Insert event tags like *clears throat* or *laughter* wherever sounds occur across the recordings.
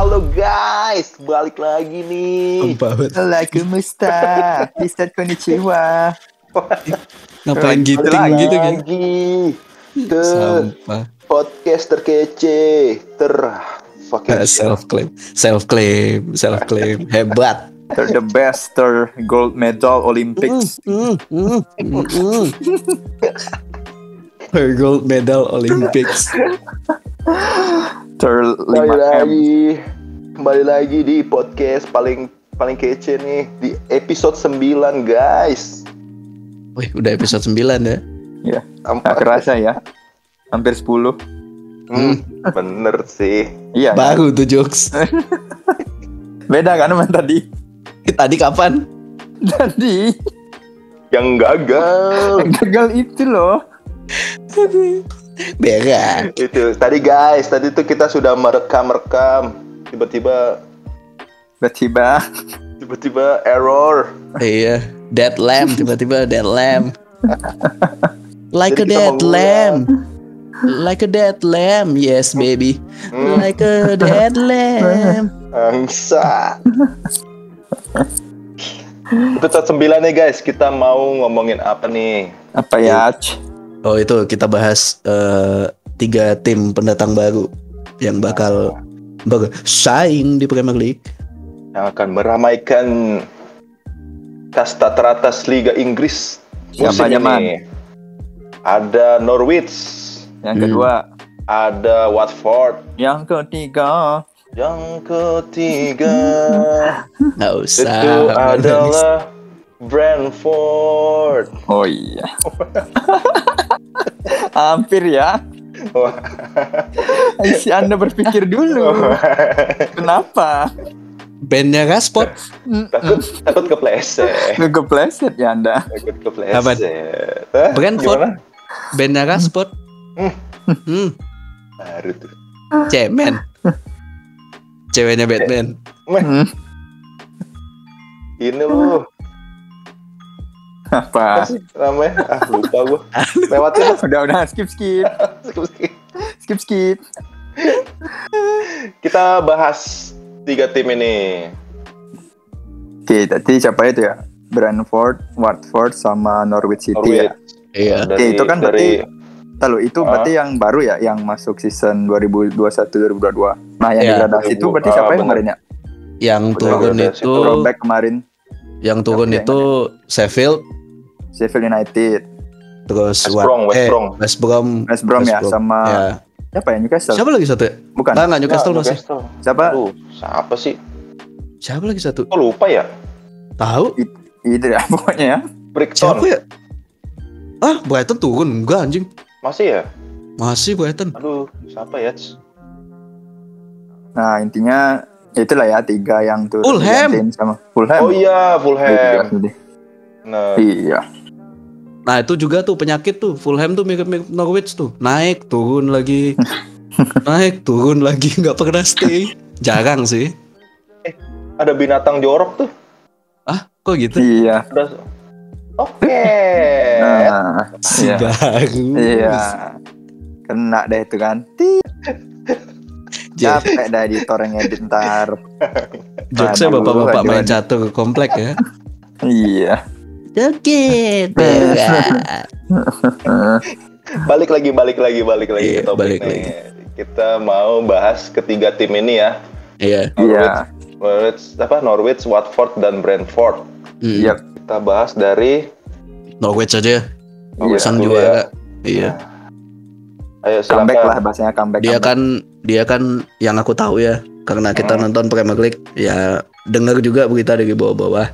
Halo guys, balik lagi nih. banget. Waalaikumsta. Ustaz konnichiwa. Ngapain lagi gitu kan? ke Sampah. podcast terkece, ter fucking Self claim, self claim, self claim. *laughs* Hebat. Ter the best ter gold medal Olympics. Mm, mm, mm, mm. Her gold medal Olympics. Ter 5 M. lagi, kembali lagi di podcast paling paling kece nih di episode 9 guys. Wih, udah episode 9 ya. Ya, nggak kerasa ya. Hampir 10. Hmm, bener sih. Iya. Baru tuh jokes. *laughs* Beda kan sama tadi? Tadi kapan? Tadi Yang gagal *laughs* gagal itu loh. Berak. itu tadi guys, tadi tuh kita sudah merekam-rekam, tiba-tiba Tiba-tiba tiba-tiba error. Iya, dead lamb *laughs* tiba-tiba dead lamb. Like a Jadi kita dead mengulang. lamb. Like a dead lamb. Yes, baby. Hmm, Like a dead *laughs* lamb. angsa. Episode 9 nih guys, kita mau ngomongin apa nih? apa ya? Oh, itu kita bahas eh, tiga tim pendatang baru yang bakal bersaing di Premier League. Yang akan meramaikan kasta teratas Liga Inggris Siapa musim aja, Man? ini. Ada Norwich, Yang Hmm. kedua, ada Watford, yang ketiga, yang ketiga *laughs* Nggak usah. itu adalah Brentford. oh iya. *laughs* Hampir ya. Wah. Si Anda berpikir dulu. Kenapa? Bandnya Rasport. takut takut kepleset, Ngekepleset ya Anda. takut Apa? kepleset. Hah? Brentford. Gimana? Bandnya Rasport. Hmm. Hmm, Baru tuh. cemen. Ceweknya Batman. Hmm. Ini lu apa namanya? Ah lupa gua. *laughs* Lewatin. Udah udah *laughs* skip skip skip skip. Kita bahas tiga tim ini. Oke, tadi siapa itu ya? Brentford, Watford, sama Norwich City ya. Norwich. Iya. Dari, itu kan dari Lalu itu Ah. berarti yang baru ya, yang masuk season 2021-2022. Nah, yang Iya. degradasi itu berarti siapa yang kemarin ya? Yang turun itu, Throwback kemarin yang turun yang itu Sheffield, Sheffield United, terus West Brom, West eh, Brom. West Brom, West Brom ya, sama Ya. siapa ya Newcastle? Siapa lagi satu? ya? Bukan. Nggak Newcastle masih. Newcastle. Siapa? Aduh, siapa sih? Siapa lagi satu? Kok lupa ya? Tahu? Itu *laughs* ya pokoknya ya. Brighton. Siapa ya? Ah, Brighton turun. Enggak anjing. Masih ya? Masih Brighton. Aduh, siapa ya? Nah, intinya itulah ya tiga yang turun Fulham. sama Fulham. Oh iya, Fulham. Nah, Iya. Nah, itu juga tuh penyakit tuh. Fulham tuh mirip-mirip Norwich tuh. Naik, turun lagi. *laughs* Naik, turun lagi. *laughs* Nggak pernah stay. Jarang sih. ada binatang jorok tuh. Ah, kok gitu? Iya. Udah. Oke. Nah, Si iya. baru. Iya. Kena deh itu kan. Capek dah editor yang edit ntar. Jokesnya Aduh, bapak-bapak main aduh. catur komplek ya. Iya. Joget. *laughs* Balik lagi, balik lagi, balik lagi Iya, ke topik balik nih. Kita mau bahas ketiga tim ini ya. Iya. Iya. Norwich, apa Norwich, Watford dan Brentford. Hmm. Iya. Kita bahas dari Norwich aja. Iya. Sang dulu juara. Iya. Ayo Comeback silakan. lah bahasanya comeback. Dia comeback. kan dia kan yang aku tahu ya karena kita Hmm. nonton Premier League ya dengar juga berita dari bawah-bawah.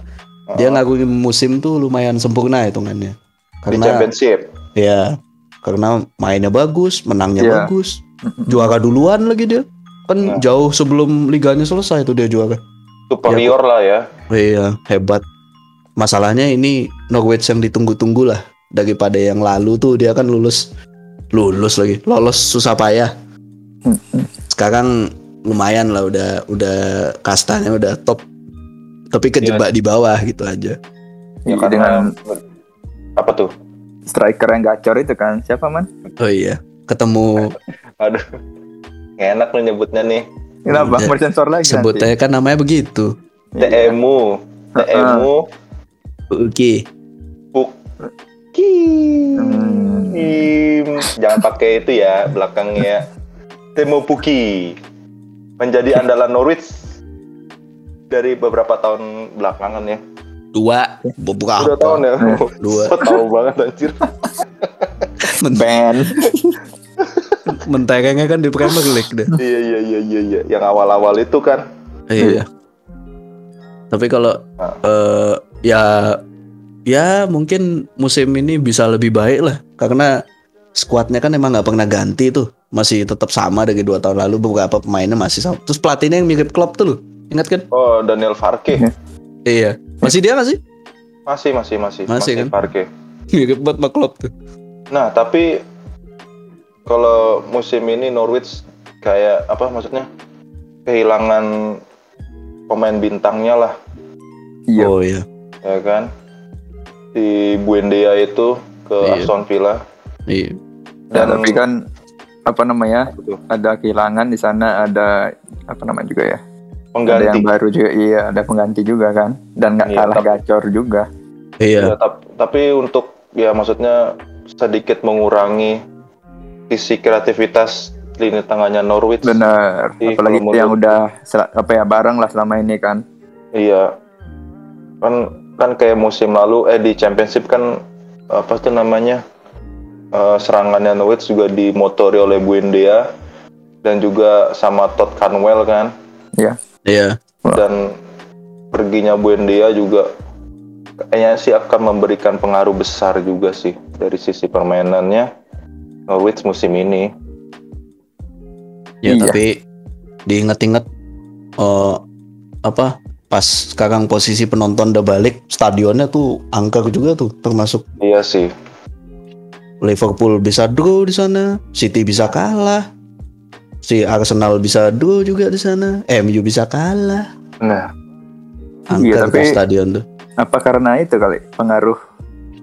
Dia Oh, ngakuin musim tuh lumayan sempurna hitungannya. di Karena Championship. ya karena mainnya bagus, menangnya Iya. bagus. Juara duluan lagi dia. Kan Nah. jauh sebelum liganya selesai tuh dia juara. Superior lah ya. Iya, hebat. Masalahnya ini Norwich yang ditunggu-tunggu lah daripada yang lalu tuh dia kan lulus lulus lagi, lolos susah payah. Sekarang lumayan lah udah udah kastanya udah top. Tapi kejebak di bawah gitu aja. Ya, Iya, karena dengan apa tuh? striker yang gacor itu kan siapa man? Oh iya, ketemu *laughs* Aduh. Nggak enak lu nyebutnya nih. Kenapa? Ya, sensor lagi nanti? Sebutnya kan namanya begitu. TMU, TMU, Oke. Puk, Kim. Hmm. Jangan pakai itu ya belakangnya. Temo Puki menjadi andalan Norwich dari beberapa tahun belakangan ya. Dua. Buka apa? tahun ya. Dua. *laughs* So tahu banget anjir. Band. *laughs* Menterengnya kan di Premier League deh. iya iya iya iya iya. Yang awal-awal itu kan. Iya. Tapi kalau Ah. eh, ya ya mungkin musim ini bisa lebih baik lah karena skuadnya kan emang nggak pernah ganti tuh masih tetap sama dari dua tahun lalu beberapa pemainnya masih sama terus pelatihnya yang mirip Klopp tuh loh ingat kan Oh Daniel Farke. iya masih dia nggak sih Masih masih masih Masih, kan? Farke. mirip banget sama Klopp tuh Nah, tapi kalau musim ini Norwich kayak apa maksudnya? Kehilangan pemain bintangnya lah, Iya. oh iya ya kan? Si Buendia itu ke Iya. Aston Villa iya Dan dan tapi kan apa namanya? Tuh? Ada kehilangan di sana ada apa namanya juga ya? Ada pengganti. yang baru juga iya, ada pengganti juga kan. Dan nggak Iya, kalah tapi- gacor juga. iya Ya, tap- tapi untuk ya maksudnya sedikit mengurangi sisi kreativitas lini tengahnya Norwich. Bener. Iya, Apalagi kalau yang udah sel- apa ya bareng lah selama ini kan. Iya. Kan kan kayak musim lalu eh di Championship kan apa tuh namanya? eh, serangannya Norwich juga dimotori oleh Buendia dan juga sama Todd Canwell kan. Iya Dan perginya Buendia juga kayaknya sih akan memberikan pengaruh besar juga sih dari sisi permainannya Norwich musim ini. ya Iya. tapi diinget-inget eh apa pas sekarang posisi penonton udah balik stadionnya tuh angker juga tuh termasuk Iya sih. Liverpool bisa draw di sana, City bisa kalah, si Arsenal bisa draw juga di sana, MU bisa kalah. Nah, Angker Iya, tapi- stadion tuh. Apa karena itu kali pengaruh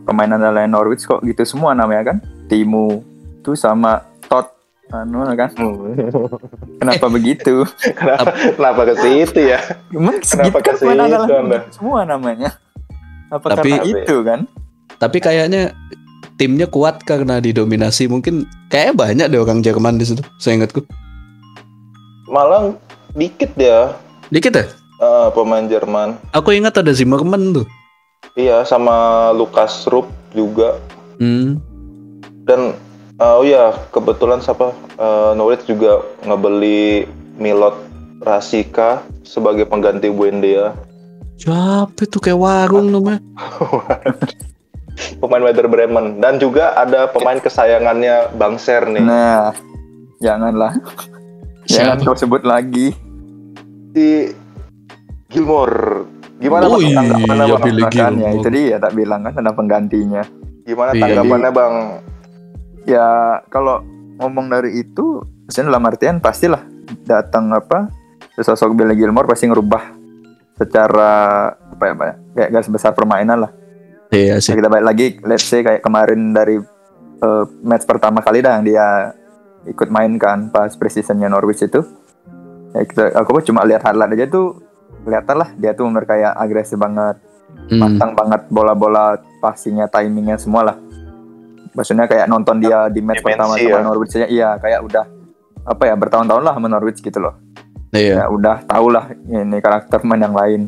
pemainan lain Norwich kok gitu semua namanya kan? Timu tuh sama Todd anu kan? *laughs* Kenapa begitu? *laughs* kenapa, kenapa ke situ ya? Emang Kenapa segitu kan ke pemain situ, andalan semua namanya. Apa Tapi- karena itu kan? Tapi kayaknya timnya kuat karena didominasi mungkin kayak banyak deh orang Jerman di situ. Saya ingatku. Malang dikit ya Dikit ya? eh, pemain Jerman. Aku ingat ada Zimmerman tuh. Iya, sama Lukas Rupp juga. Hmm. Dan eh, oh ya, kebetulan siapa eh, Norwich juga ngebeli Milot Rasika sebagai pengganti Buendia. Siapa itu kayak warung namanya? *laughs* Pemain Werder Bremen dan juga ada pemain kesayangannya Bang Ser nih. Nah, janganlah. Jangan Siapa? kau sebut lagi. Si Gilmore. Gimana Oh Bang, iya, tanggapannya Bang? Billy Makanya Gilmore. itu dia tak bilang kan ada penggantinya. Gimana Iya. tanggapannya Bang? Ya kalau ngomong dari itu, maksudnya dalam artian pastilah datang apa sosok Billy Gilmore pasti ngerubah secara apa ya, Pak, ya, kayak garis besar permainan lah. Iya sih. Nah, kita balik lagi, let's say kayak kemarin dari eh, match pertama kali dah yang dia ikut main kan pas preseasonnya Norwich itu. Ya, kita, aku cuma lihat highlight aja tuh kelihatan lah dia tuh bener kayak agresif banget, Hmm. matang banget bola-bola passingnya, timingnya semua lah. Maksudnya kayak nonton dia di match Dimensi pertama ya. sama Norwich aja, iya kayak udah apa ya bertahun-tahun lah sama Norwich gitu loh. Iya. Ya udah tau lah ini karakter pemain yang lain.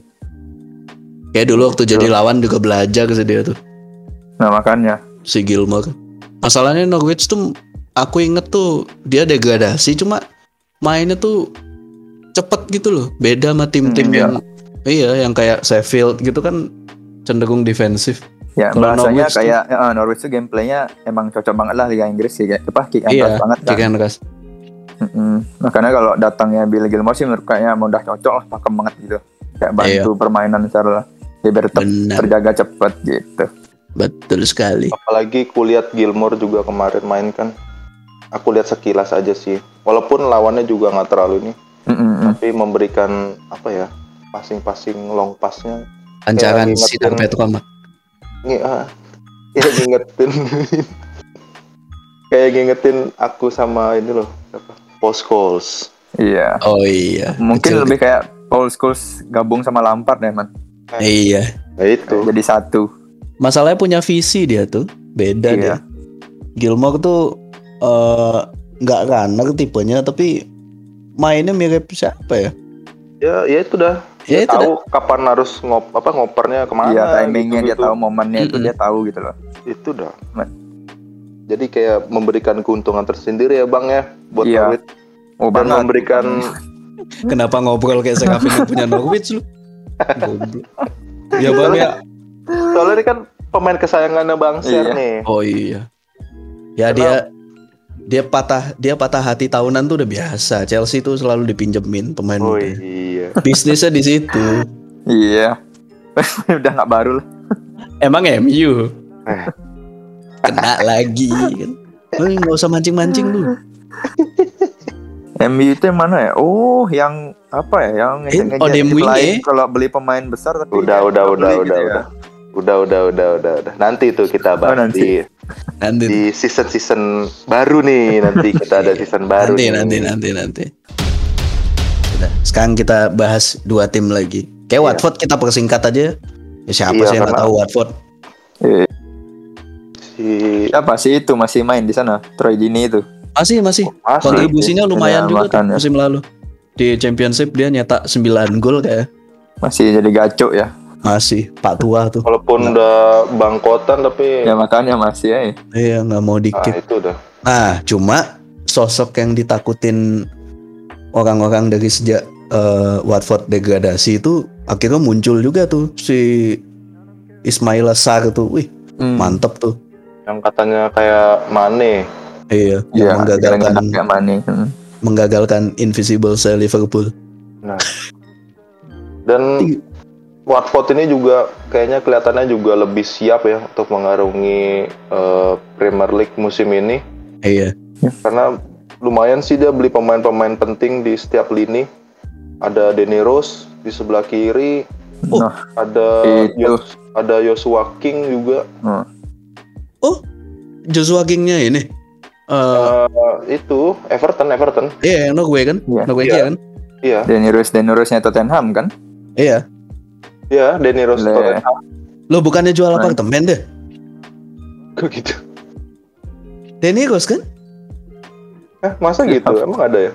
Kayak dulu waktu jadi lawan juga belajar sih dia tuh. Nah makanya si Gilmore. Masalahnya Norwich tuh aku inget tuh dia degradasi cuma mainnya tuh cepet gitu loh. Beda sama tim-tim Hmm, iya. yang iya yang kayak Sheffield gitu kan cenderung defensif. ya Kalau bahasanya Norwich tuh- kayak ya, Norwich tuh gameplaynya emang cocok banget lah Liga Inggris sih kayak apa kick and iya, rush banget kan. kick and rush. Mm-mm. Makanya kalau datangnya Billy Gilmore sih menurut kayaknya udah cocok lah pakem banget gitu. Kayak bantu permainan secara dia biar tetap terjaga cepet gitu. betul sekali. Apalagi kulihat Gilmore juga kemarin main kan. Aku lihat sekilas aja sih. Walaupun lawannya juga nggak terlalu ini, Mm-mm. tapi memberikan apa ya? Passing-passing long passnya Lancaran Kayak si ngingetin- itu Kama. Ngi, ah, ya ngingetin kayak ngingetin aku sama ini loh apa Post calls Iya. Oh iya. Mungkin Kecil- lebih kayak Paul Scholes gabung sama Lampard ya man. Iya. Nah, itu. Jadi satu. Masalahnya punya visi dia tuh. Beda Iya. dia. Gilmore tuh eh, nggak runner tipenya tapi mainnya mirip siapa ya? Ya, ya itu dah. Ya itu tahu kapan harus ngop apa ngopernya ke mana. Iya timingnya dia gitu-gitu. tahu momennya itu Mm-mm. dia tahu gitu loh. Itu dah. Man. Jadi kayak memberikan keuntungan tersendiri ya bang ya buat Iya. Norwich Oh dan banget. memberikan *laughs* Kenapa ngobrol kayak yang punya Norwich lu? Ya bang ya. soalnya ini kan pemain kesayangannya bang Ser Iya. nih. Oh iya. Ya dia dia patah dia patah hati tahunan tuh udah biasa. Chelsea tuh selalu dipinjemin pemain Oh muda. iya. Bisnisnya di situ. Iya. *laughs* Udah nggak baru lah. Emang MU Eh. kena lagi kan. Lu nggak usah mancing-mancing lu. MU itu yang mana ya? Oh, yang apa ya? Yang Eh, ngejek-ngejek oh, lain kalau beli pemain besar tapi Udah, udah, udah, udah, gitu ya. udah. Udah, udah, udah, udah, udah. Nanti tuh kita bahas nanti. di Nanti di season season baru nih. Nanti *laughs* kita ada season baru. nanti nih. nanti nanti nanti. Sekarang kita bahas dua tim lagi. Kayak Iya. Watford kita persingkat aja. Ya, siapa Iya, sih yang nggak tahu Watford? Eh, Si siapa sih itu masih main di sana? Troy Dini itu. Masih masih. Masih. Kontribusinya lumayan Iya, juga tuh makanya. musim lalu. Di Championship dia nyetak 9 gol kayak. Masih jadi gacok ya. Masih Pak tua tuh. walaupun udah bangkotan tapi Ya makanya masih ya. Iya nggak mau ah, dikit. itu udah. Nah cuma sosok yang ditakutin orang-orang dari sejak eh, Watford degradasi itu akhirnya muncul juga tuh si Ismail Sar tuh. Wih Hmm. mantep tuh. Yang katanya kayak Mane. Iya, yang menggagalkan kayak Mane. Hmm. menggagalkan Invisible saya Liverpool. Nah. Dan. Watford ini juga kayaknya kelihatannya juga lebih siap ya untuk mengarungi eh, Premier League musim ini Iya. karena lumayan sih dia beli pemain-pemain penting di setiap lini. Ada Danny Rose di sebelah kiri, Nah, ada Itu. Yos- ada Joshua King juga. hmm. Joshua King-nya ini. Eh Eh, itu Everton, Everton. iya, yang Norway kan? Iya. Norwegia Iya. kan? Iya, Danny Rose, Danny Rose-nya Tottenham kan? Iya. Iya Danny Rose Tottenham. Lo bukannya jual Nah. apartemen deh? Kok gitu. Danny Rose kan? Eh, masa gitu? Emang ada ya?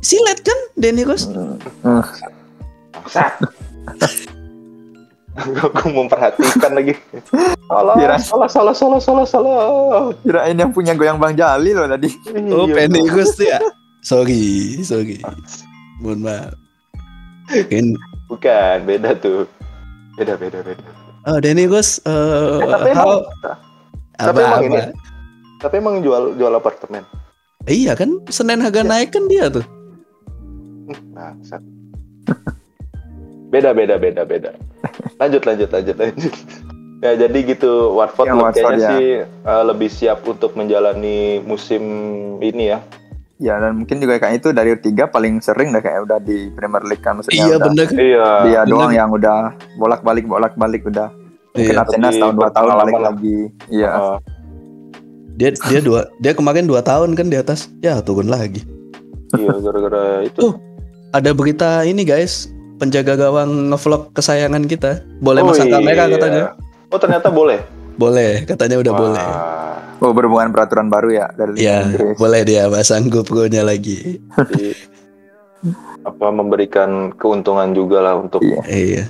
Silet kan Danny Rose? Hmm. Aku memperhatikan lagi. Salah, Kira- salah, salah, salah, salah, salah. Kirain yang punya goyang Bang Jali loh tadi. Oh, Iya, Penny Bang. Rose tuh ya. Sorry, sorry. Mohon maaf. *laughs* Mungkin Bukan, beda tuh. Beda, beda, beda. Oh, Danny Rose eh Eh, tapi how- emang, tapi apa, emang apa? ini, tapi emang jual jual apartemen. Iya kan, Senin harga Iya. naik kan dia tuh. Bangsat. beda, beda, beda, beda. Lanjut, lanjut, lanjut, lanjut. Ya jadi gitu Watford Yang Watford, kayaknya ya. sih eh, lebih siap untuk menjalani musim ini ya. Ya dan mungkin juga kayak itu dari tiga paling sering dah kayak udah di Premier League kan maksudnya Iya udah. bener. Iya. Dia Bener. doang yang udah bolak-balik bolak-balik udah. Mungkin Iya. absennya setahun dua tahun balik lah. lagi. Iya. Eh, Dia dia dua dia kemarin dua tahun kan di atas. Ya turun lagi. iya gara-gara itu. Oh. Ada berita ini guys, penjaga gawang ngevlog kesayangan kita. Boleh Oh, masang kamera iya. katanya. Oh ternyata boleh. Boleh, katanya udah Wah. boleh. Oh berhubungan peraturan baru ya dari Iya, Inggris. boleh dia masang GoPro-nya lagi. Jadi, apa memberikan keuntungan juga lah untuk Iya. Iya.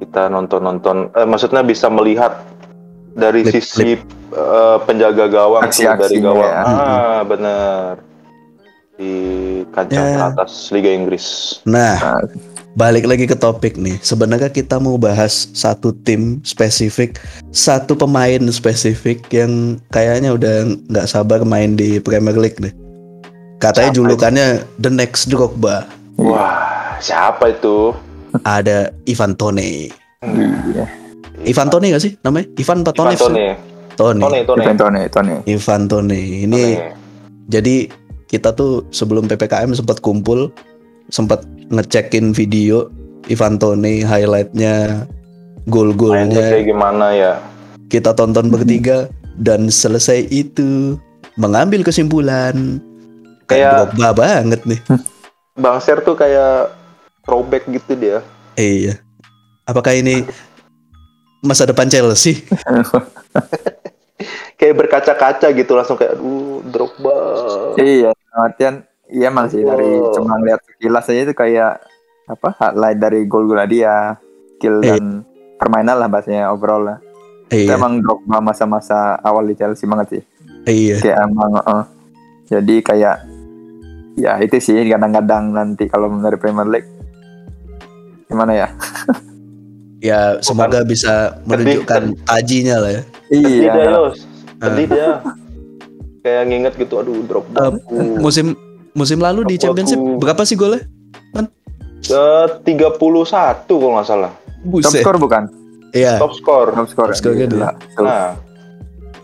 kita nonton-nonton. Eh, maksudnya bisa melihat dari Klip- sisi eh, penjaga gawang Aksi-aksinya dari gawang. ya. Ah benar di kancah Ya. teratas Liga Inggris. Nah, Nah, balik lagi ke topik nih. Sebenarnya kita mau bahas satu tim spesifik, satu pemain spesifik yang kayaknya udah nggak sabar main di Premier League deh. Katanya Siapa julukannya The Next Drogba. Wah siapa itu? Ada Ivan Tone. iya. Ivan Tone gak sih namanya? Ivan atau Ivan? Tone. Tone. Tone, Tone. Ivan Tone, Tone. Ivan Tone. Ini Tone. jadi kita tuh sebelum PPKM sempat kumpul, sempat ngecekin video Ivan Tone highlightnya, gol-golnya. kayak gimana ya? kita tonton bertiga dan selesai itu mengambil kesimpulan Kayak- kayak Drogba banget nih Bang Ser tuh kayak throwback gitu dia. Iya. Apakah ini masa depan Chelsea? *laughs* Kayak berkaca-kaca gitu langsung kayak aduh Drogba. Iya, artian iya emang sih dari Oh. cuma lihat sekilas aja itu kayak apa highlight dari gol-gol dia, skill Iya. dan permainan lah bahasanya overall lah. Itu Iya. emang Drogba masa-masa awal di Chelsea banget sih. Iya. Kayak emang eh, jadi kayak ya itu sih kadang-kadang nanti kalau dari Premier League gimana ya? *laughs* Ya semoga bisa menunjukkan tajinya lah ya. Sedih dia Iya. Yos. Sedih dia. *laughs* Kayak nginget gitu aduh Drogba. Eh, aku. musim musim lalu di Championship aku- berapa sih golnya? Eh, 31 kalau nggak salah. Top Buset. score bukan? Iya. Top score. Top score. Top score kan Gila. dia. Tuh. Nah,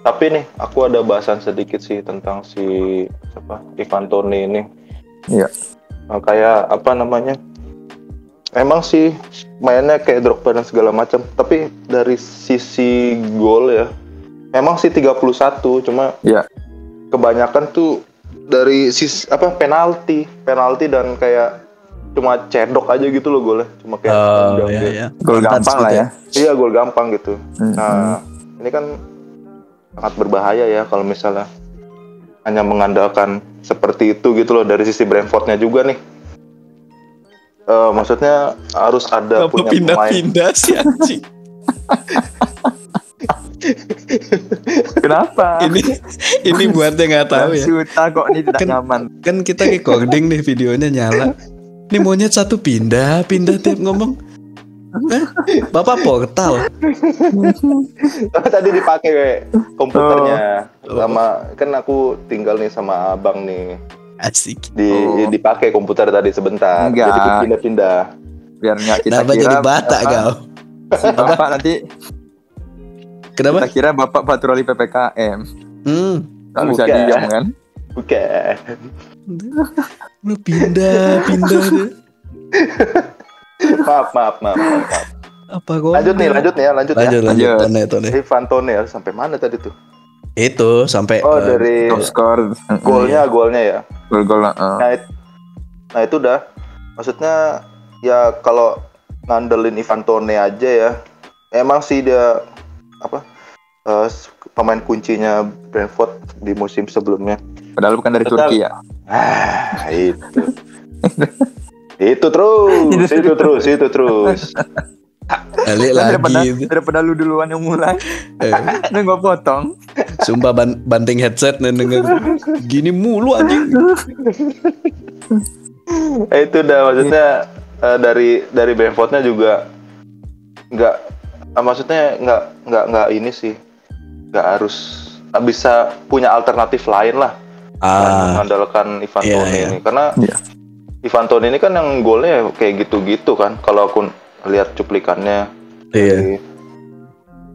tapi nih aku ada bahasan sedikit sih tentang si siapa Ivan Toni ini. Iya. Nah, kayak apa namanya? Emang sih mainnya kayak Drogba dan segala macam, tapi dari sisi gol ya, memang sih 31, cuma Iya. kebanyakan tuh dari sisi apa penalti, penalti dan kayak cuma cedok aja gitu loh golnya, cuma kayak tendang iya iya. Gol gampang gitu lah ya. Iya gol gampang gitu. Hmm. Nah, ini kan sangat berbahaya ya kalau misalnya hanya mengandalkan seperti itu gitu loh dari sisi Brentfordnya juga nih. Eh, maksudnya harus ada Apa punya pemain. pindah-pindah sih anjing? *laughs* Kenapa? ini ini buat yang nggak tahu ya. Suta kok ini tidak Kan- nyaman. Kan kita recording nih videonya nyala. Ini monyet satu pindah, pindah tiap ngomong. Eh, Bapak portal. Tapi tadi dipakai we, komputernya Oh. sama kan aku tinggal nih sama abang nih Asik. di Oh. dipakai komputer tadi sebentar Enggak. jadi pindah-pindah. Biar nggak kita Kenapa kira jadi batak Bapak- kau? si Bapak nanti Kenapa? kita kira Bapak patroli PPKM. Hmm. Kan bisa Bukan. diam kan? Bukan. Lu pindah, pindah deh. Maaf, maaf, maaf, maaf. Apa kok? Lanjut nih, lanjut nih ya, lanjut, Lanjut, ya. lanjut. Lanjut. Tone, tone. Ivan Toni ya, sampai mana tadi tuh? Itu sampai Oh, dari Top score. golnya, golnya ya. Gol-gol lah. eh. Nah, it- nah itu udah. Maksudnya ya kalau ngandelin Ivan Toni aja ya, emang sih dia apa eh, s- pemain kuncinya Brentford di musim sebelumnya. Padahal bukan dari Betul. Turki ya. Ah, itu. *laughs* itu terus, itu terus, itu terus. balik Kan daripada, lagi. daripada lu duluan yang mulai, Eh, *laughs* gak potong. sumpah ban- banting headset nih denger gini mulu anjing. Eh, itu udah maksudnya eh, dari dari Brentfordnya juga nggak eh, maksudnya nggak nggak nggak ini sih nggak harus nggak bisa punya alternatif lain lah Ah, mengandalkan Ivan Iya, Toney iya. ini karena Iya. Ivan Toney ini kan yang golnya kayak gitu-gitu kan kalau aku lihat cuplikannya iya. Di-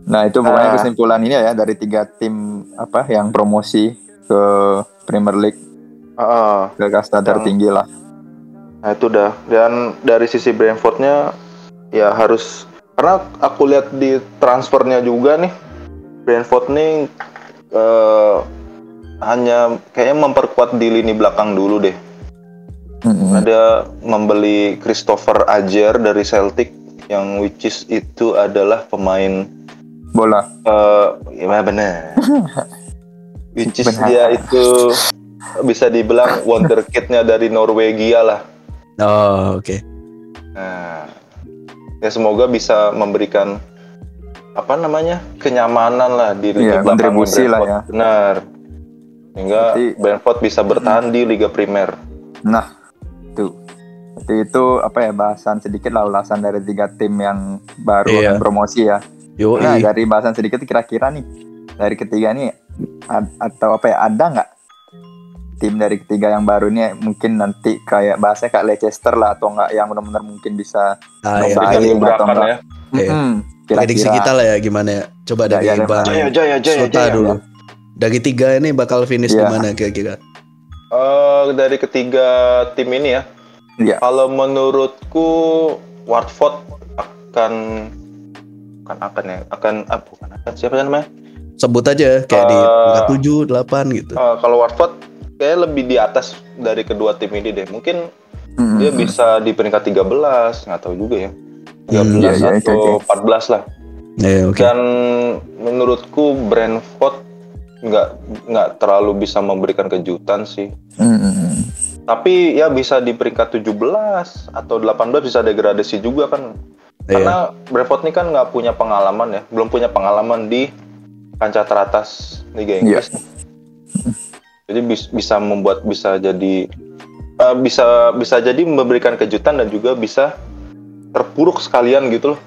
Nah itu pokoknya Ah. kesimpulan ini ya dari tiga tim apa yang promosi ke Premier League Ah, ke kasta tertinggi lah. Nah itu udah dan dari sisi Brentfordnya ya harus karena aku lihat di transfernya juga nih Brentford nih eh, hanya kayaknya memperkuat di lini belakang dulu deh. Mm-mm. Ada membeli Christopher Ajer dari Celtic yang which is itu adalah pemain Bola. eh ya benar. *laughs* which is Benar. dia itu bisa dibilang wonderkidnya dari Norwegia lah. Oh, oke. Nah, ya semoga bisa memberikan apa namanya kenyamanan lah di liga Iya, belakangnya kontribusi lah ya. Benar. Sehingga Berarti- Brentford bisa bertahan di Liga Primer. Nah itu. Jadi itu apa ya bahasan sedikit lah ulasan dari tiga tim yang baru Iya. yang promosi ya. Yo, Nah dari bahasan sedikit kira-kira nih dari ketiga nih ad- atau apa ya ada nggak tim dari ketiga yang baru ini mungkin nanti kayak bahasanya kayak Leicester lah atau enggak yang benar-benar mungkin bisa ah, ya. Saing gebrakan atau enggak? ya. Iya. Mm-mm, Prediksi kita lah ya gimana ya. Coba dari Ya, ya, Bang Jaya Jaya Jaya Sota Jaya. dulu. Dari tiga ini bakal finish di Iya. mana kira-kira? Eh, dari ketiga tim ini ya. Iya. Kalau menurutku Watford akan akan akan ya akan ah, bukan akan siapa namanya? Sebut aja kayak di Eh, peringkat tujuh, delapan gitu. Eh, kalau Watford kayak lebih di atas dari kedua tim ini deh. Mungkin Mm-mm. dia bisa di peringkat 13 nggak tahu juga ya 13 Hmm, iya, iya, atau 14 lah Ya, oke. dan menurutku Brentford nggak nggak terlalu bisa memberikan kejutan sih Mm-mm. tapi ya bisa di peringkat 17 atau 18 bisa degradasi juga kan Iya. karena Brentford ini kan nggak punya pengalaman ya belum punya pengalaman di kancah teratas Liga Inggris jadi bis- bisa membuat bisa jadi eh, bisa bisa jadi memberikan kejutan dan juga bisa terpuruk sekalian gitu loh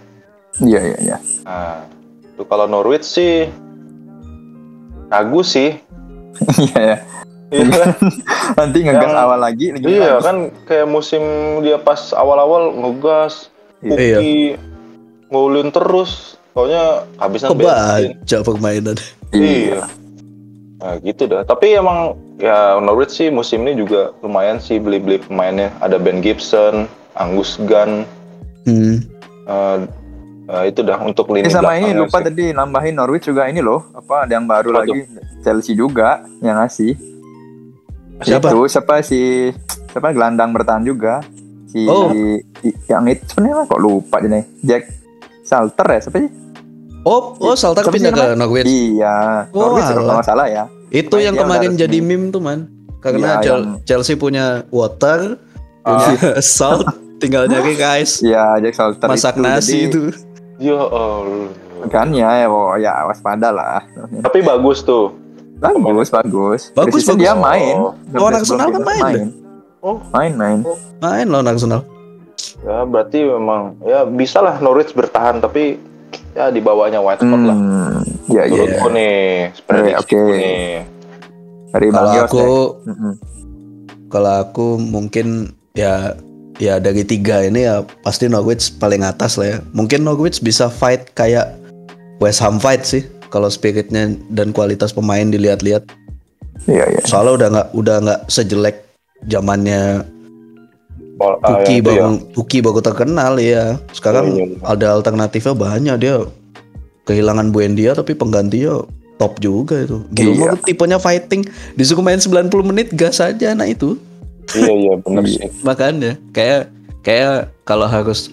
Iya iya iya. nah itu kalau Norwich sih ragu sih *laughs* Iya ya. Iya. *laughs* Nanti ngegas Yang- awal lagi. lagi Iya bagus. kan kayak musim dia pas awal-awal ngegas, Iya. Puki ngulin terus, pokoknya habisnya bensin. Kebaca permainan. Iya. Nah gitu dah. Tapi emang ya Norwich sih musim ini juga lumayan sih beli-beli pemainnya. Ada Ben Gibson, Angus Gunn, Hmm. eh, eh, itu dah untuk lini Eh, sama ini lupa sih. tadi nambahin Norwich juga ini loh. Apa ada yang baru Apa lagi Chelsea juga yang ngasih. Siapa? Itu siapa si siapa gelandang bertahan juga. Si Oh. yang itu sebenarnya kok lupa nih. Jack Salter ya siapa sih? Oh, oh sih pindah ke? Norwich. Iya, Oh, Norwich kalau nggak salah ya. Itu Main yang kemarin jadi meme tuh man. Karena yang- Chelsea punya water, Ah. punya *laughs* salt, tinggal nyari guys. Iya, Jack Salter Masak itu. nasi Jadi, itu. Ya Allah. Kan ya, ya, oh, ya waspada lah. Tapi bagus tuh. Bagus, bagus. Bagus, bagus. dia main. Oh. Lawan Arsenal kan main deh. Oh. Main, main. Main lawan Arsenal. Ya berarti memang ya bisa lah Norwich bertahan tapi ya di bawahnya Watford lah. Hmm, ya, ya, ya. Menurutku nih, prediksiku oke. nih. Dari Kalau aku. Mm-mm. kalau aku mungkin ya ya dari tiga ini ya pasti Norwich paling atas lah ya. Mungkin Norwich bisa fight kayak West Ham fight sih kalau spiritnya dan kualitas pemain dilihat-lihat. Iya, iya. Soalnya udah nggak udah nggak sejelek zamannya Oh, ah, Puki yang itu ya. baru Puki baru terkenal ya. Sekarang iya. ada alternatifnya banyak dia kehilangan Buendia tapi penggantinya top juga itu. Gilmore Iya. tipenya fighting disuruh main 90 menit gas aja nah itu. Iya iya benar *laughs* sih. Makanya kayak kayak kalau harus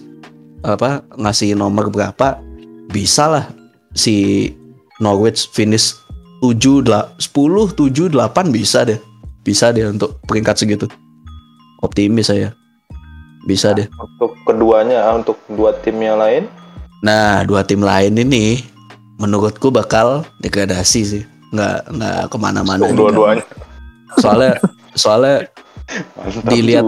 apa ngasih nomor berapa bisa lah si Norwich finish 7 lah 10 7 8 bisa deh. Bisa deh untuk peringkat segitu. Optimis saya. Bisa deh. Untuk keduanya, ah, untuk dua tim yang lain, Nah, dua tim lain ini menurutku bakal degradasi sih. Nggak nggak ke mana-mana. dua-duanya. Soalnya soalnya Mantap Dilihat.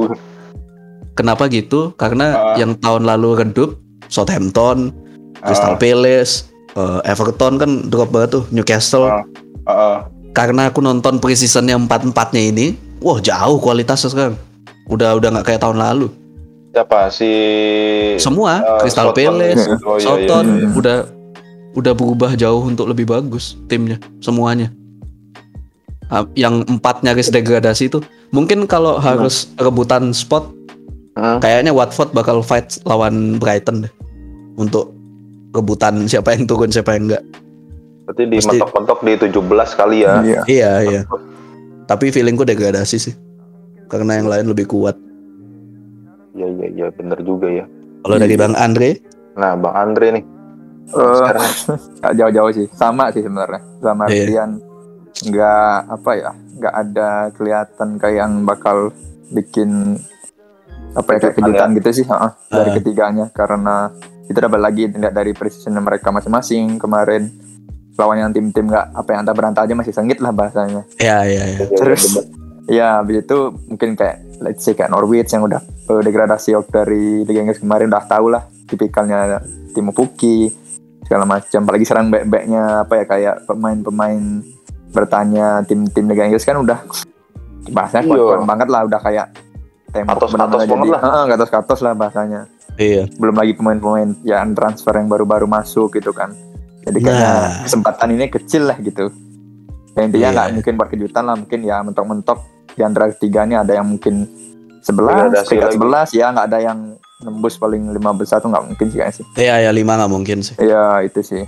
kenapa gitu? Karena Ah. yang tahun lalu redup Southampton, Crystal Ah. Palace, eh, Everton kan drop banget tuh Newcastle. Ah, ah. Karena aku nonton preseason yang empat empatnya ini, wah jauh kualitasnya sekarang. Udah udah nggak kayak tahun lalu. Siapa si Semua eh, Crystal. Palace, Oh, iya, iya, Southampton iya. udah udah berubah jauh untuk lebih bagus timnya semuanya. Ah, Yang empat nyaris degradasi itu mungkin kalau harus rebutan spot Hmm. kayaknya Watford bakal fight lawan Brighton deh untuk rebutan siapa yang turun siapa yang enggak. Berarti di Pasti- mentok-mentok di 17 kali ya. Iya. Iya iya. Tapi feelingku degradasi sih karena yang lain lebih kuat. Iya iya iya benar juga ya. Kalau dari Iya. Bang Andre, Nah, Bang Andre nih. Eh, *laughs* nggak jauh-jauh sih. Sama sih sebenarnya. Sama Iya. artian nggak apa ya, nggak ada kelihatan kayak yang bakal bikin apa ya kayak Kejutan kejutan gitu sih heeh, dari Ah. ketiganya karena itu dapat lagi lihat dari precision mereka masing-masing kemarin lawan yang tim-tim nggak apa yang antah berantah aja masih sengit lah bahasanya ya ya ya. Terus ya habis itu mungkin kayak let's say kayak Norwich yang udah eh, degradasi dari Liga Inggris kemarin udah tahu lah tipikalnya Timo Pukki segala macam apalagi serang back-backnya apa ya kayak pemain-pemain bertanya tim-tim Liga Inggris kan udah bahasanya Iya. kuat-kuat banget lah udah kayak tembok benar-benar banget lah. Heeh, katos-katos lah bahasanya Iya. belum lagi pemain-pemain yang transfer yang baru-baru masuk gitu kan jadi kayaknya Nah. kesempatan ini kecil lah gitu ya, intinya Iya. nggak mungkin buat kejutan lah mungkin ya mentok-mentok di antara tiga ini ada yang mungkin 11 Degradasi peringkat lagi. 11 ya nggak ada yang nembus paling 15 satu nggak mungkin sih sih Iya ya lima nggak mungkin sih. ya itu sih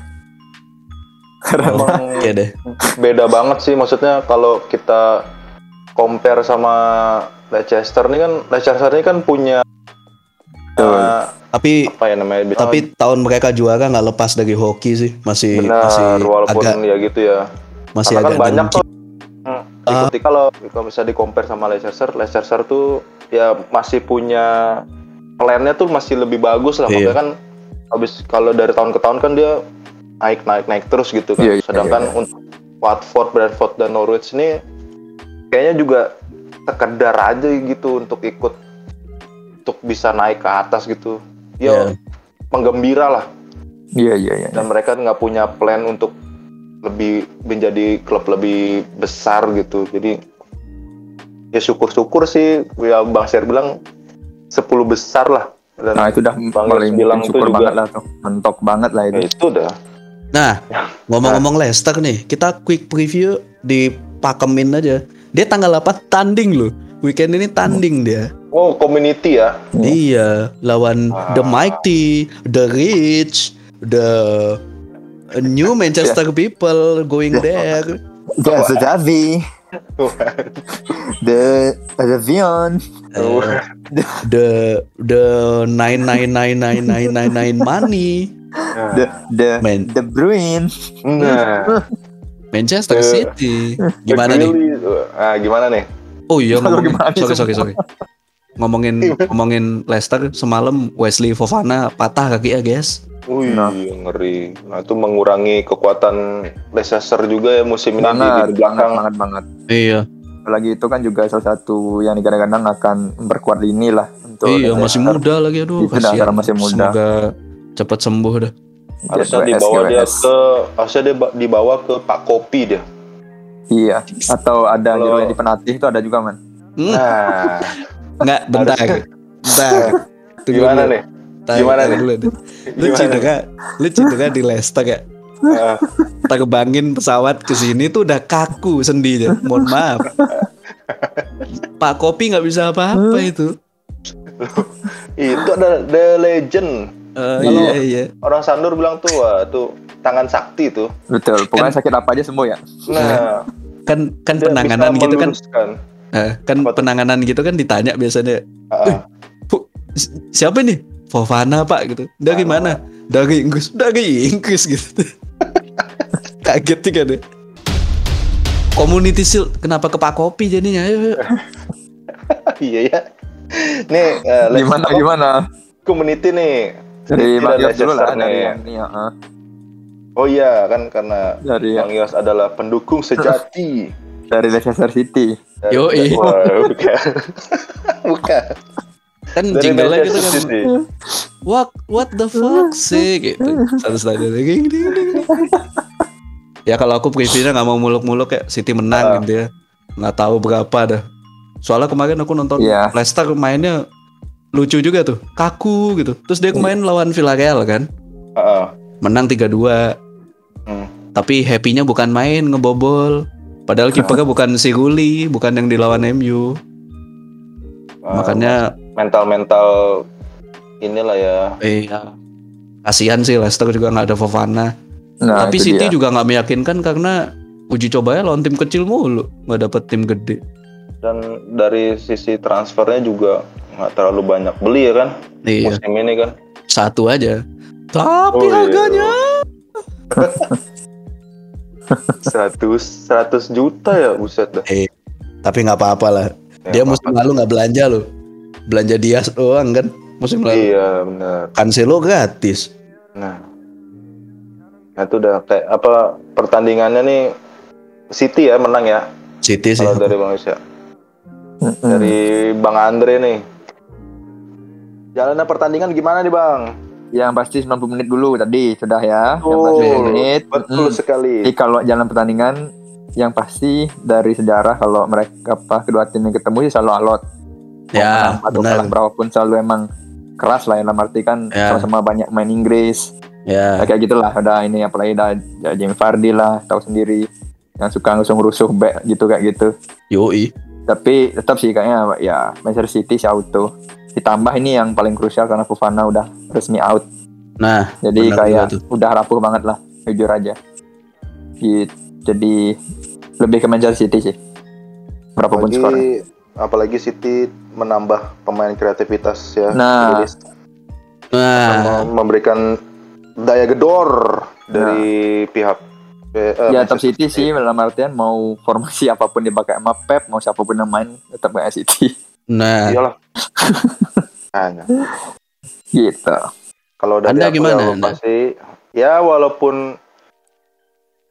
karena Oke deh. beda banget sih maksudnya kalau kita compare sama Leicester ini kan Leicester ini kan punya Betul. eh, Tapi apa ya namanya? tapi tahun mereka juara nggak lepas dari hoki sih, masih benar masih walaupun agak ya gitu ya. masih Karena kan agak banyak dengki. tuh hmm, ikuti kalau kalau bisa di compare sama Leicester, Leicester tuh ya masih punya plannya tuh masih lebih bagus lah. Iya. Makanya kan habis kalau dari tahun ke tahun kan dia naik naik naik terus gitu kan. Iya, iya, Sedangkan iya, untuk Watford, Brentford dan Norwich ini kayaknya juga sekedar aja gitu untuk ikut untuk bisa naik ke atas gitu. Ya Iya. penggembira lah Iya iya iya. dan mereka nggak punya plan untuk lebih menjadi klub lebih besar gitu jadi ya syukur-syukur sih ya bang Sher bilang 10 besar lah dan Nah itu udah Bang paling bilang syukur itu juga. banget lah tuh. Mentok banget lah ya itu. itu dah Nah, ngomong-ngomong Leicester nih, kita quick preview di pakemin aja. Dia tanggal 8 tanding loh. Weekend ini tanding dia. oh community ya Iya, lawan Ah. The Mighty, The Rich, The New Manchester People going there. Ya Zavi. The The Vion. Oh. Eh, the the nine nine nine nine nine nine nine money The The Man. The Bruin. nah Manchester Eh, City gimana nih Really, ah gimana nih oh iya sorry sorry sorry ngomongin ngomongin Leicester semalam Wesley Fofana patah kaki ya guys Wih, Nah. ngeri. Nah, itu mengurangi kekuatan Leicester juga ya musim ini di, belakang. banget, banget. iya Apalagi itu kan juga salah satu yang digadang-gadang akan memperkuat lini lah untuk iya Leicester. masih muda lagi aduh Itu kasihan masih muda. semoga cepat sembuh dah Harusnya dibawa dia ke harusnya dia ba- dibawa ke Pak Kopi dia. Iya. Atau ada Kalau- di penalti itu ada juga man. Hmm, Nah, nggak bentar bentar Tunggu gimana dulu. nih? Tahan- Gimana nih? dulu deh. lu cedera lu cedera di Leicester ya Ah, terbangin pesawat ke sini tuh udah kaku sendinya. Mohon maaf. Pak Kopi nggak bisa apa-apa itu. itu ada The Legend. Kalau- iya iya. Orang Sandur bilang tuh, wah, tuh tangan sakti tuh. Betul. Pokoknya sakit apa aja sembuh ya. Nah, Kan kan penanganan gitu kan. Eh, kan Apa tuh? penanganan gitu kan ditanya biasanya. "Bu, si- siapa nih? Fofana Pak gitu. Dari Ah. mana? Dari Inggris. Dari Inggris gitu. *laughs* Kaget juga deh. Community Shield kenapa ke Pak Kopi jadinya? Ayo, ayo. *laughs* iya ya. Nih, eh, Leicester- Gimana gimana? community nih. Dari Bang Yos dulu lah dari ini ya. ah. Oh iya, kan karena Dari Bang Yos adalah pendukung sejati. *laughs* dari Leicester City. Yoi. Wah, *laughs* bukan. bukan. Kan jingle gitu kan. City. what what the fuck sih gitu satu saja ding, ding, ding, ding. ya kalau aku previewnya nggak mau muluk-muluk ya City menang Ah. gitu ya nggak tahu berapa dah soalnya kemarin aku nonton Iya. Leicester mainnya lucu juga tuh kaku gitu terus dia kemarin lawan Villarreal kan Ah, menang 3-2 Hmm. tapi happy-nya bukan main ngebobol padahal kipernya bukan si Guli bukan yang dilawan MU ah, makanya mental-mental inilah ya. iya kasihan sih Leicester juga nggak ada Fofana Nah, Tapi City dia. juga nggak meyakinkan karena uji cobanya lawan tim kecil mulu, nggak dapet tim gede. Dan dari sisi transfernya juga nggak terlalu banyak beli ya kan Iya, musim ini kan. satu aja. Tapi Oh, iya. *laughs* harganya 100 100 juta ya buset dah. tapi nggak apa-apa lah. Ya, Dia musim apa-apa. lalu nggak belanja loh. Belanja Dias doang kan musim lalu. Iya benar. Cancelo gratis. Nah, nah itu udah kayak apa pertandingannya nih City ya menang ya City sih. kalau dari Bang ya. Mm-mm. Dari Bang Andre nih. Jalannya pertandingan gimana nih Bang? Yang pasti 90 menit dulu tadi sudah ya. Yang pasti Betul. 90 menit. Betul Mm-mm. sekali. Jadi kalau jalan pertandingan yang pasti dari sejarah kalau mereka apa kedua tim yang ketemu sih selalu alot. Ya, atau benar. kalah berapapun selalu emang keras lah ya dalam arti kan Ya. sama-sama banyak main Inggris. Ya, Ya, kayak gitulah udah ini apalagi udah ya, Jamie Vardy lah tahu sendiri yang suka ngusung-rusuh back gitu kayak gitu. yoi. Tapi tetap sih kayaknya ya Manchester City sih auto. Ditambah ini yang paling krusial karena Fofana udah resmi out. Nah, Jadi Benar kayak udah rapuh banget lah, jujur aja. Gitu. Jadi lebih ke Manchester City sih. berapapun apalagi, skornya. apalagi City menambah pemain kreativitas ya. Nah. Nah, Mem- memberikan daya gedor dari pihak eh, eh, Ya tetap City sih dalam artian mau formasi apa pun dipakai sama Pep, mau siapa pun yang main tetap kayak City. Nah, Iyalah. Hanya. *laughs* gitu. Kalau dari Anda aku gimana, ya, Anda? pasti ya walaupun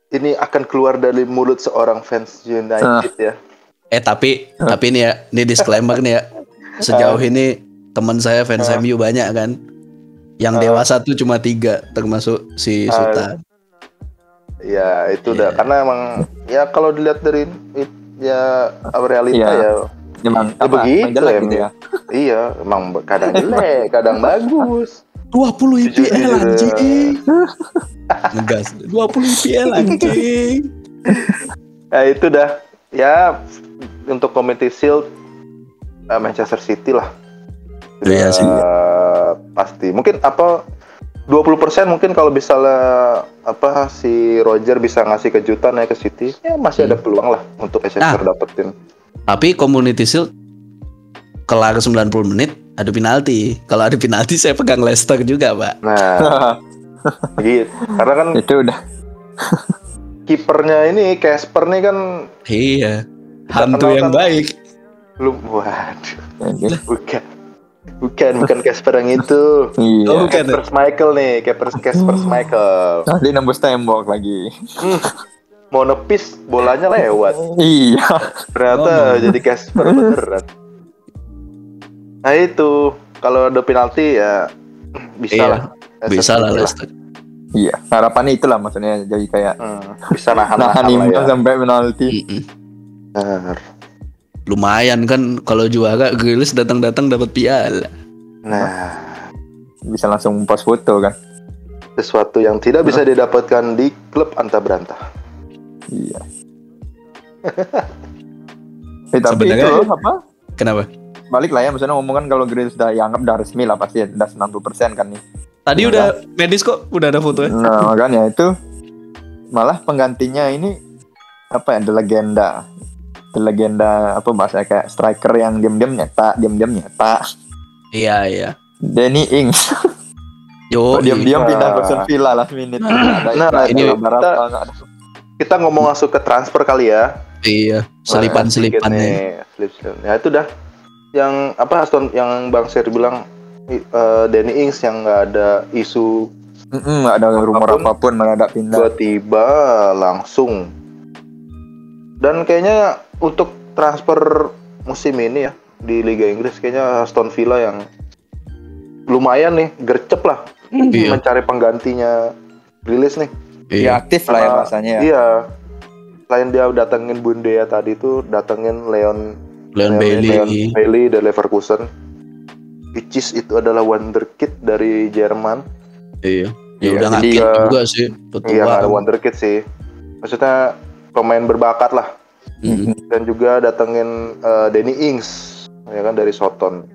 ini akan keluar dari mulut seorang fans United ya. eh tapi tapi ini ya, ini disclaimer nih ya. Sejauh ini teman saya fans Ah. MU banyak kan. Yang Ah. dewasa tuh cuma tiga, termasuk si Ah. Sultan. Ya itu udah Iya. karena emang ya kalau dilihat dari it- ya realita Iya. ya Emang Ya apa? begitu emang jelek ya, gitu ya. *laughs* iya emang kadang *laughs* jelek kadang bagus 20 Jujur, IPL anjing. Ngegas. 20 IPL anjing. *laughs* ya itu dah ya untuk Community Shield eh, Manchester City lah Iya sih. Eh, pasti mungkin apa 20% mungkin kalau misalnya apa si Roger bisa ngasih kejutan ya ke City ya masih ada peluang lah untuk Manchester Ah. dapetin Tapi Community Shield kelar 90 menit ada penalti. Kalau ada penalti saya pegang Leicester juga, Pak. nah gitu *laughs* karena kan itu udah kipernya ini Casper nih kan Iya. Hantu yang kan- baik. lu waduh bukan bukan bukan Casper yang itu iya. Oh, bukan. Casper Michael nih Casper Casper *laughs* Michael Tadi nembus tembok lagi. Mau nepis bolanya lewat *laughs* iya. ternyata Oh. jadi Casper beneran nah itu kalau ada penalti ya bisa Iya, lah Bisa lah Leicester. Iya. Harapannya itulah maksudnya jadi kayak Hmm, bisa *laughs* nahan nahan nahan ya sampai penalti. Mm-mm. Benar. Lumayan kan kalau juara Grealish datang-datang dapat piala. nah Bisa langsung post foto kan. sesuatu yang tidak bisa didapatkan di klub anta berantah Iya. *laughs* eh, tapi Sebenarnya- itu loh apa? Kenapa? Balik lah ya maksudnya ngomong kan kalau Grealish sudah dianggap udah resmi lah pasti ya, udah 90% kan nih. Tadi Iya. udah medis kok, udah ada fotonya. Nah, makanya *laughs* itu malah penggantinya ini apa ya? The legenda. The legenda apa bahasa kayak striker yang diam-diam nyetak, diam-diam nyetak. Iya, iya. Danny Ings Yo, *laughs* diam-diam iya. pindah ke Aston Villa last minute. *clears throat* Ada Nah, ada ini berapa, kita- nggak ada. Kita ngomong masuk ke transfer kali ya iya, selipan-selipan Sedikit ya. nih, selip-selip. Ya itu dah. Yang apa Aston yang Bang Sir bilang eh, Danny Ings yang nggak ada isu nggak ada rumor Apa pun. apa pun mendadak pindah. tiba-tiba langsung. Dan kayaknya untuk transfer musim ini ya di Liga Inggris kayaknya Aston Villa yang lumayan nih gercep lah Iya. mencari penggantinya rilis nih. Ya Iya. aktif lah ya rasanya ya. Iya. Selain dia datengin Bundea tadi tuh datengin Leon Leon Bailey. Leon Bailey dari Leverkusen. Which is itu adalah wonderkid dari Jerman. Iya. Ya Iya, udah jadi, ngakit eh, juga sih. Iya, Petua. nggak ada wonderkid sih. Maksudnya pemain berbakat lah. Mm. Dan juga datengin eh, Danny Ings, ya kan dari Soton.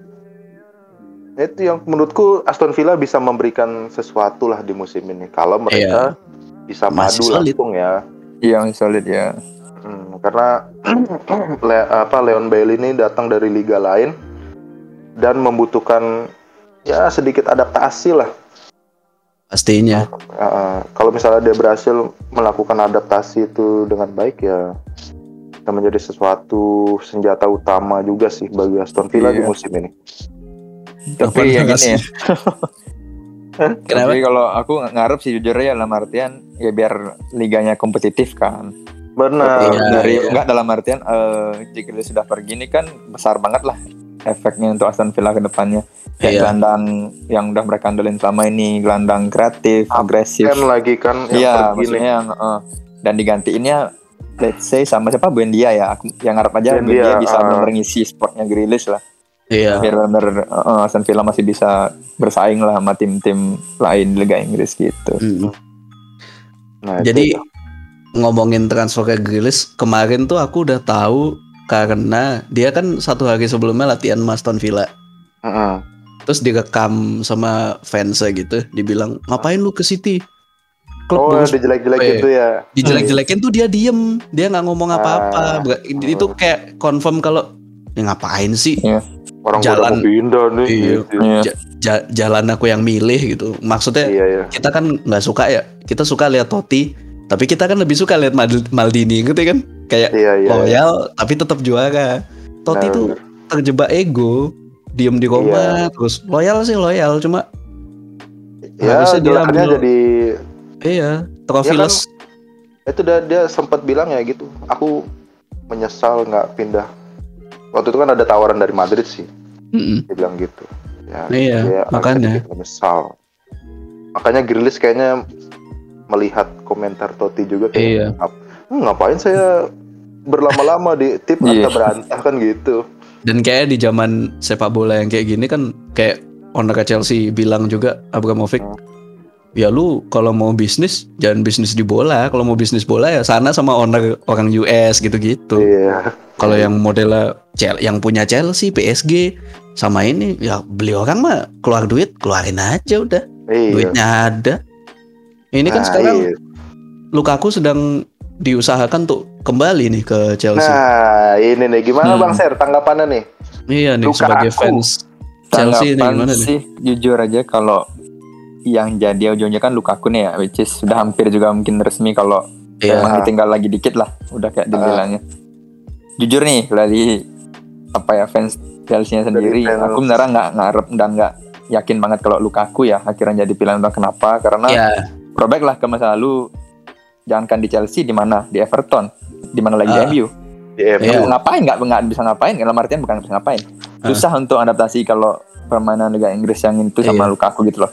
Itu yang menurutku Aston Villa bisa memberikan sesuatu lah di musim ini. Kalau mereka bisa. Masih madu solid. langsung ya. Iya, yang solid ya. Hmm, karena *clears throat* Le- apa Leon Bailey ini datang dari liga lain dan membutuhkan ya sedikit adaptasi lah. Pastinya. Uh, kalau misalnya dia berhasil melakukan adaptasi itu dengan baik ya akan menjadi sesuatu senjata utama juga sih bagi Aston Villa di Iya. musim ini. Tapi yang ini ya. *laughs* Kenapa? Tapi kalau aku ngarep sih jujur ya dalam artian ya biar liganya kompetitif kan. Benar. Iya, dari iya. enggak dalam artian eh jika dia sudah pergi ini kan besar banget lah efeknya untuk Aston Villa ke depannya. Kayak Iya. gelandang yang udah mereka andelin selama ini, gelandang kreatif, agresif. Kan lagi kan yang Iya, pergi nih. maksudnya yang eh, dan digantiinnya let's say sama siapa Buendia ya. Aku yang ngarep aja Buendia, Buendia bisa ah. benar ngisi spotnya Grealish lah. Iya. Biar benar eh, Aston Villa masih bisa bersaing lah sama tim-tim lain di Liga Inggris gitu. Mm. Nah, itu Jadi dah. ngomongin transfer ke Grealish kemarin tuh aku udah tahu karena dia kan satu hari sebelumnya latihan sama Aston Villa. Mm-mm. Terus direkam sama fansnya gitu, dibilang ngapain lu ke City? klub Oh, bagus dijelek-jelekin Eh, tuh ya. dijelek-jelekin tuh dia diem dia nggak ngomong apa-apa Ah. Bukan- itu kayak confirm kalau ya ngapain sih Orang jalan- pindah nih. Iya. gitu. Iya. Ja- ja- jalan aku yang milih gitu maksudnya Iya, iya. kita kan nggak suka ya kita suka lihat Totti tapi kita kan lebih suka lihat Mal- Maldini gitu kan kayak Iya, iya. loyal tapi tetap juara Totti Benar, tuh terjebak ego diem di Roma Iya. terus loyal sih loyal cuma Ya, harusnya dia ambil- jadi iya trofi Iya kan? itu dia, dia sempat bilang ya gitu. Aku menyesal nggak pindah. Waktu itu kan ada tawaran dari Madrid sih. Mm-mm. Dia bilang gitu. Ya, Iya, dia makanya. menyesal. Makanya Grilis kayaknya melihat komentar Totti juga kayak Iya. "Ngap- "Hmm, ngapain saya berlama-lama di Iya. atau berantah kan gitu. dan kayak di zaman sepak bola yang kayak gini kan kayak owner Chelsea bilang juga Abramovich Hmm. Ya lu kalau mau bisnis jangan bisnis di bola kalau mau bisnis bola ya sana sama owner orang US gitu-gitu Iya. kalau yang modelnya yang punya Chelsea PSG sama ini ya beli orang mah keluar duit keluarin aja udah Iya. duitnya ada ini kan Nah, sekarang iya. Lukaku sedang diusahakan untuk kembali nih ke Chelsea Nah, ini nih gimana Hmm. Bang Ser tanggapannya nih? iya nih Lukaku. sebagai fans Chelsea ini Tanggapan gimana nih sih jujur aja kalau yang jadi ujungnya kan Lukaku nih ya which is sudah hampir juga mungkin resmi kalau Iya. emang ditinggal lagi dikit lah udah kayak Ah. dibilangnya jujur nih dari apa ya fans Chelsea-nya sendiri fans. aku beneran nggak ngarep dan nggak yakin banget kalau Lukaku ya akhirnya jadi pilihan utama kenapa karena throwback lah ke masa lalu jangankan di Chelsea di mana di Everton di mana lagi Ah. di MU Di MU. Iya. ngapain nggak nggak bisa ngapain dalam artian bukan bisa ngapain Ah. susah untuk adaptasi kalau permainan Liga Inggris yang itu sama Iya. Lukaku gitu loh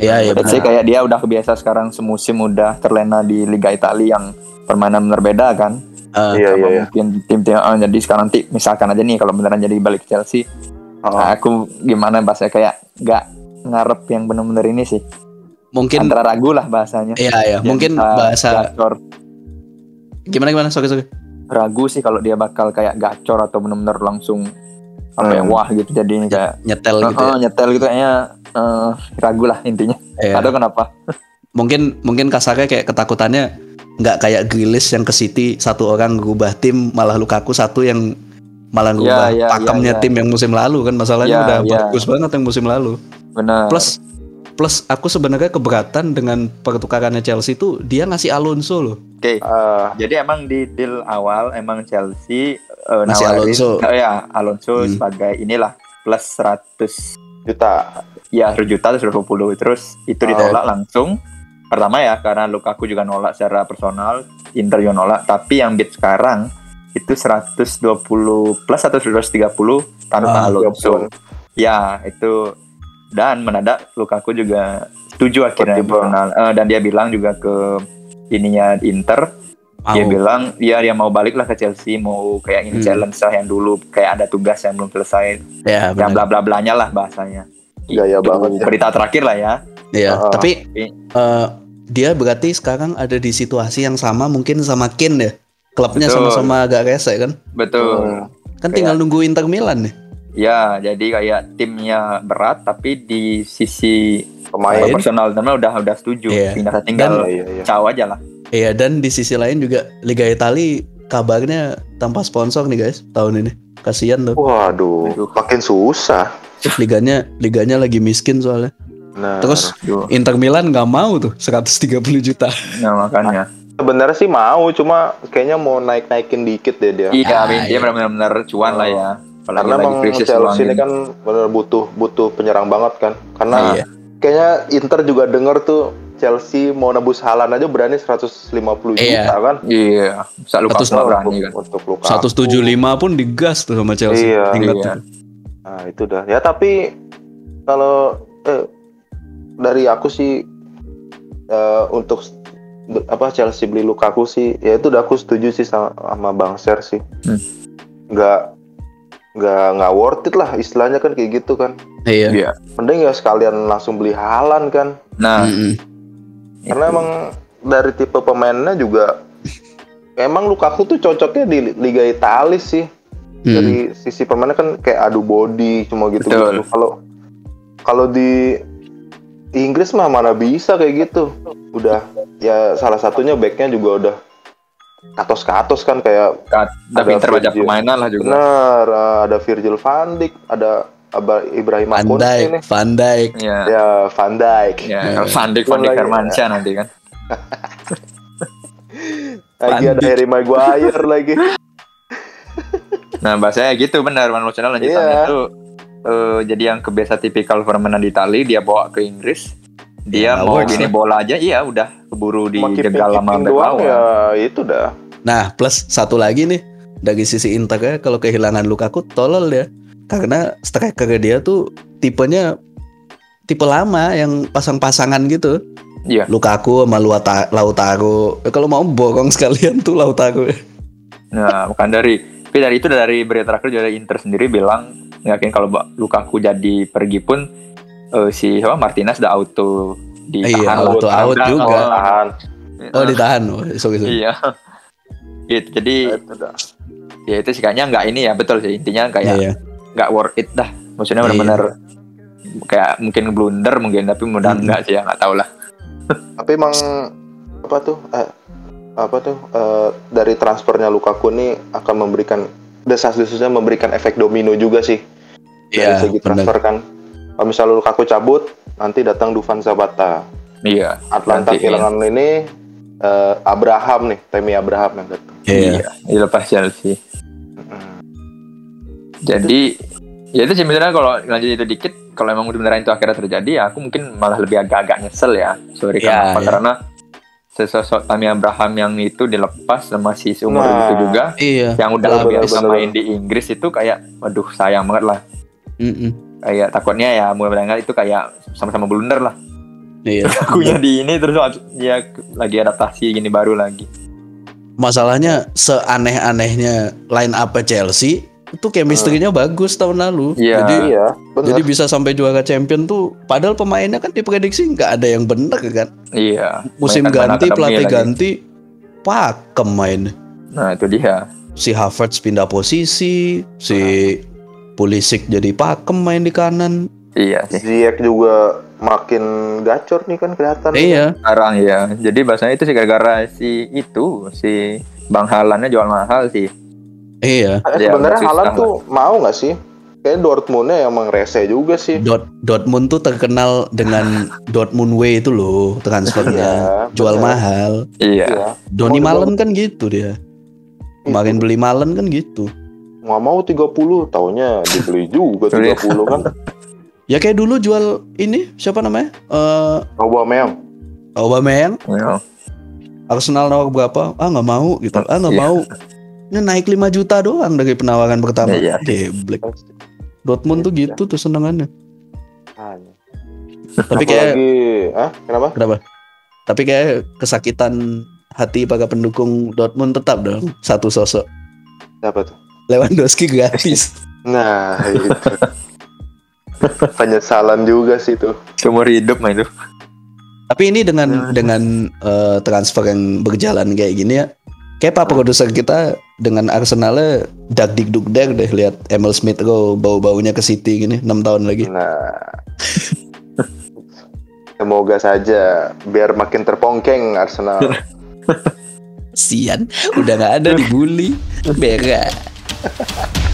Iya, iya Let's say kayak dia udah kebiasa sekarang semusim udah terlena di Liga Italia yang permainan berbeda kan Ah, Iya, iya, iya. mungkin tim-tim ah, jadi sekarang nanti misalkan aja nih kalau beneran jadi balik Chelsea Oh. nah, aku gimana bahasa kayak nggak ngarep yang bener-bener ini sih mungkin antara ragu lah bahasanya iya ya, Dia mungkin bisa bahasa gacor. gimana gimana sorry sorry. ragu sih kalau dia bakal kayak gacor atau bener-bener langsung apa ya Hmm. wah gitu jadinya kayak Nyetel gitu ya. "Oh, nyetel gitu kayaknya eh, ragu lah intinya Iya. atau kenapa Mungkin mungkin kasarnya kayak ketakutannya nggak kayak Grealish yang ke City satu orang ngubah tim malah Lukaku satu yang malah ngubah Iya, iya, pakemnya iya, iya. tim yang musim lalu kan masalahnya Iya, udah iya. bagus banget yang musim lalu. benar Plus plus aku sebenarnya keberatan dengan pertukarannya Chelsea itu dia ngasih Alonso loh. oke Ah, Jadi emang di deal awal emang Chelsea Masih nawarin Alonso. Oh ya, Alonso Hmm. sebagai inilah plus 100 juta. ya 100 juta terus 120 terus itu Oh. ditolak langsung. Pertama ya karena Lukaku juga nolak secara personal, Inter juga nolak, tapi yang bid sekarang itu 120 plus atau 130 tanpa Ah, Alonso. Ya, itu dan mendadak Lukaku juga setuju akhirnya personal. Eh, dan dia bilang juga ke ininya Inter Mau. dia bilang ya dia mau balik lah ke Chelsea mau kayak ini Hmm. challenge lah yang dulu kayak ada tugas yang belum selesai ya yang bla bla blanya lah bahasanya Gaya Itu banget ya. berita terakhir lah ya Iya, Ah. tapi Tapi- eh, dia berarti sekarang ada di situasi yang sama mungkin sama Kin ya. Klubnya sama-sama agak rese kan. betul Hmm. Kan tinggal nunggu Inter Milan nih. Ya jadi kayak timnya berat tapi di sisi Pemain. Main. personal teman udah udah setuju Iya. tinggal tinggal Iya, iya, iya. caw aja lah Iya, dan di sisi lain juga Liga Italia kabarnya tanpa sponsor nih guys tahun ini. Kasihan tuh. Waduh, Aduh. makin susah. Liganya liganya lagi miskin soalnya. Nah, Terus Aduh. Inter Milan nggak mau tuh 130 juta. nah makanya sebenarnya sih mau, cuma kayaknya mau naik-naikin dikit deh dia. iya Ah, dia iya. benar-benar cuan lah ya apalagi Karena lagi emang krisis Chelsea ini kan benar butuh butuh penyerang banget kan. Karena Iya. kayaknya Inter juga denger tuh Chelsea mau nebus Halan aja berani 150 Iya. juta kan. iya bisa luka berani kan untuk Lukaku. 175 pun digas tuh sama Chelsea. Iya. Ingat Iya. tuh. Nah, itu dah. Ya tapi kalau eh, dari aku sih eh, untuk apa Chelsea beli Lukaku sih, ya itu udah aku setuju sih sama, sama Bang Ser sih. Hmm. Nggak nggak nggak worth it lah istilahnya kan kayak gitu kan. Iya. iya Mending ya sekalian langsung beli Halan kan. nah Mm-mm. Karena itu. emang dari tipe pemainnya juga emang Lukaku tuh cocoknya di Liga Italia sih. Mm. Dari sisi permainan kan kayak adu body cuma gitu. Betul. Kalau kalau di Inggris mah mana bisa kayak gitu. Udah ya salah satunya backnya juga udah atas ke atas kan kayak Udah Ada pinter baca Virgil. permainan lah juga. benar ada Virgil van Dijk, ada Aba Ibrahim Van Dijk, nih. Van Dijk. Ya. Ya Van Dijk. Ya, Ya. Van Dijk, Van Dijk lagi, Hermansyah nanti kan. *laughs* Lagi Van ada. Harry Maguire lagi. *laughs* Nah, bahasanya gitu benar Van Arsenal lanjutannya Iya. tuh eh, jadi yang kebiasa tipikal permainan di Itali dia bawa ke Inggris. Dia Ya, mau gini lah. bola aja iya udah keburu Cuma dijegal sama back lawan. ya itu dah. Nah, plus satu lagi nih dari sisi Inter ya, kalau kehilangan Lukaku tolol ya. Karena striker dia tuh tipenya tipe lama yang pasang-pasangan gitu. Iya. Lukaku sama Luata- Lautaro. Ya, kalau mau borong *laughs* sekalian tuh Lautaro. Nah, bukan dari tapi dari itu dari berita terakhir juga dari Inter sendiri bilang yakin kalau Lukaku jadi pergi pun eh, si siapa Martinez udah auto ditahan Iya, auto out Udah, juga. oh, Tahan. Oh ditahan. Oh, sorry, sorry. Iya. *laughs* Gitu. Jadi Itu dah. ya itu sih kayaknya nggak ini ya betul sih intinya kayak Iya. nggak worth it dah. Maksudnya Iya. benar-benar kayak mungkin blunder mungkin tapi mudah Mm-mm. enggak sih ya nggak tahu lah. Tapi emang apa tuh? Eh, apa tuh? eh, dari transfernya Lukaku nih akan memberikan desas-desusnya memberikan efek domino juga sih dari Iya, segi transfer kan. Kalau misalnya Lukaku cabut, nanti datang Dufan Zapata. Iya. Atlanta Gantiin. kehilangan ini eh, Abraham nih, Temi Abraham yang datang. Iya. Dilepas Chelsea. Mm. Jadi ya itu sih sebenarnya kalau lanjut itu dikit kalau emang beneran itu akhirnya terjadi ya aku mungkin malah lebih agak-agak nyesel ya sorry Ya, kenapa ya. karena sesosok Tammy Abraham yang itu dilepas sama si seumur Nah. itu juga Iya. yang udah Bener, biasa bener, main di Inggris itu kayak waduh sayang banget lah Mm-mm. Kayak takutnya ya mudah-mudahan itu kayak sama-sama blunder lah Iya. *laughs* akunya di ini terus ya lagi adaptasi gini baru lagi Masalahnya seaneh-anehnya line up Chelsea itu chemistry-nya bagus tahun lalu. Iya. Jadi Iya, jadi bisa sampai juara champion tuh padahal pemainnya kan diprediksi nggak ada yang bener kan. iya Musim ganti, pelatih lagi. ganti, pakem main. nah itu dia Si Havertz pindah posisi, si Pulisic jadi pakem main di kanan. iya sih Ziyech juga makin gacor nih kan kelihatan. Iya, sekarang ya jadi bahasanya itu sih gara-gara si itu si Bang Halannya jual mahal sih iya. Eh, Ya, sebenarnya Haaland tuh mau nggak sih? Kayak Dortmundnya yang mengrese juga sih. Dort Dortmund tuh terkenal dengan *laughs* Dortmund Way itu loh transfernya, Iya, jual benar. mahal. iya Iya. Mau Malen kan gitu dia. Kemarin beli Malen kan gitu. Nggak mau 30, taunya dibeli juga Iya. 30 kan. Ya kayak dulu jual ini siapa namanya? Eh Aubameyang. Aubameyang Iya. Arsenal nawar berapa? Ah nggak mau gitu. Ah nggak Iya. mau. Ini naik 5 juta doang dari penawaran pertama. Iya. Geblek. Dortmund tuh gitu tuh senengannya. Hanya. Tapi kayak Apalagi, ah, kenapa? kenapa? Tapi kayak kesakitan hati para pendukung Dortmund tetap dong satu sosok. Siapa tuh? Lewandowski gratis. Nah, itu. Penyesalan juga sih tuh. seumur hidup mah itu Tapi ini dengan dengan eh, transfer yang berjalan kayak gini ya, kayak pak produser kita dengan Arsenalnya dak dik duk dek deh lihat Emil Smith go bau baunya ke City gini 6 tahun lagi. Nah. Semoga saja biar makin terpongkeng Arsenal. *laughs* Sian, udah nggak ada dibully, berak. Ha ha ha!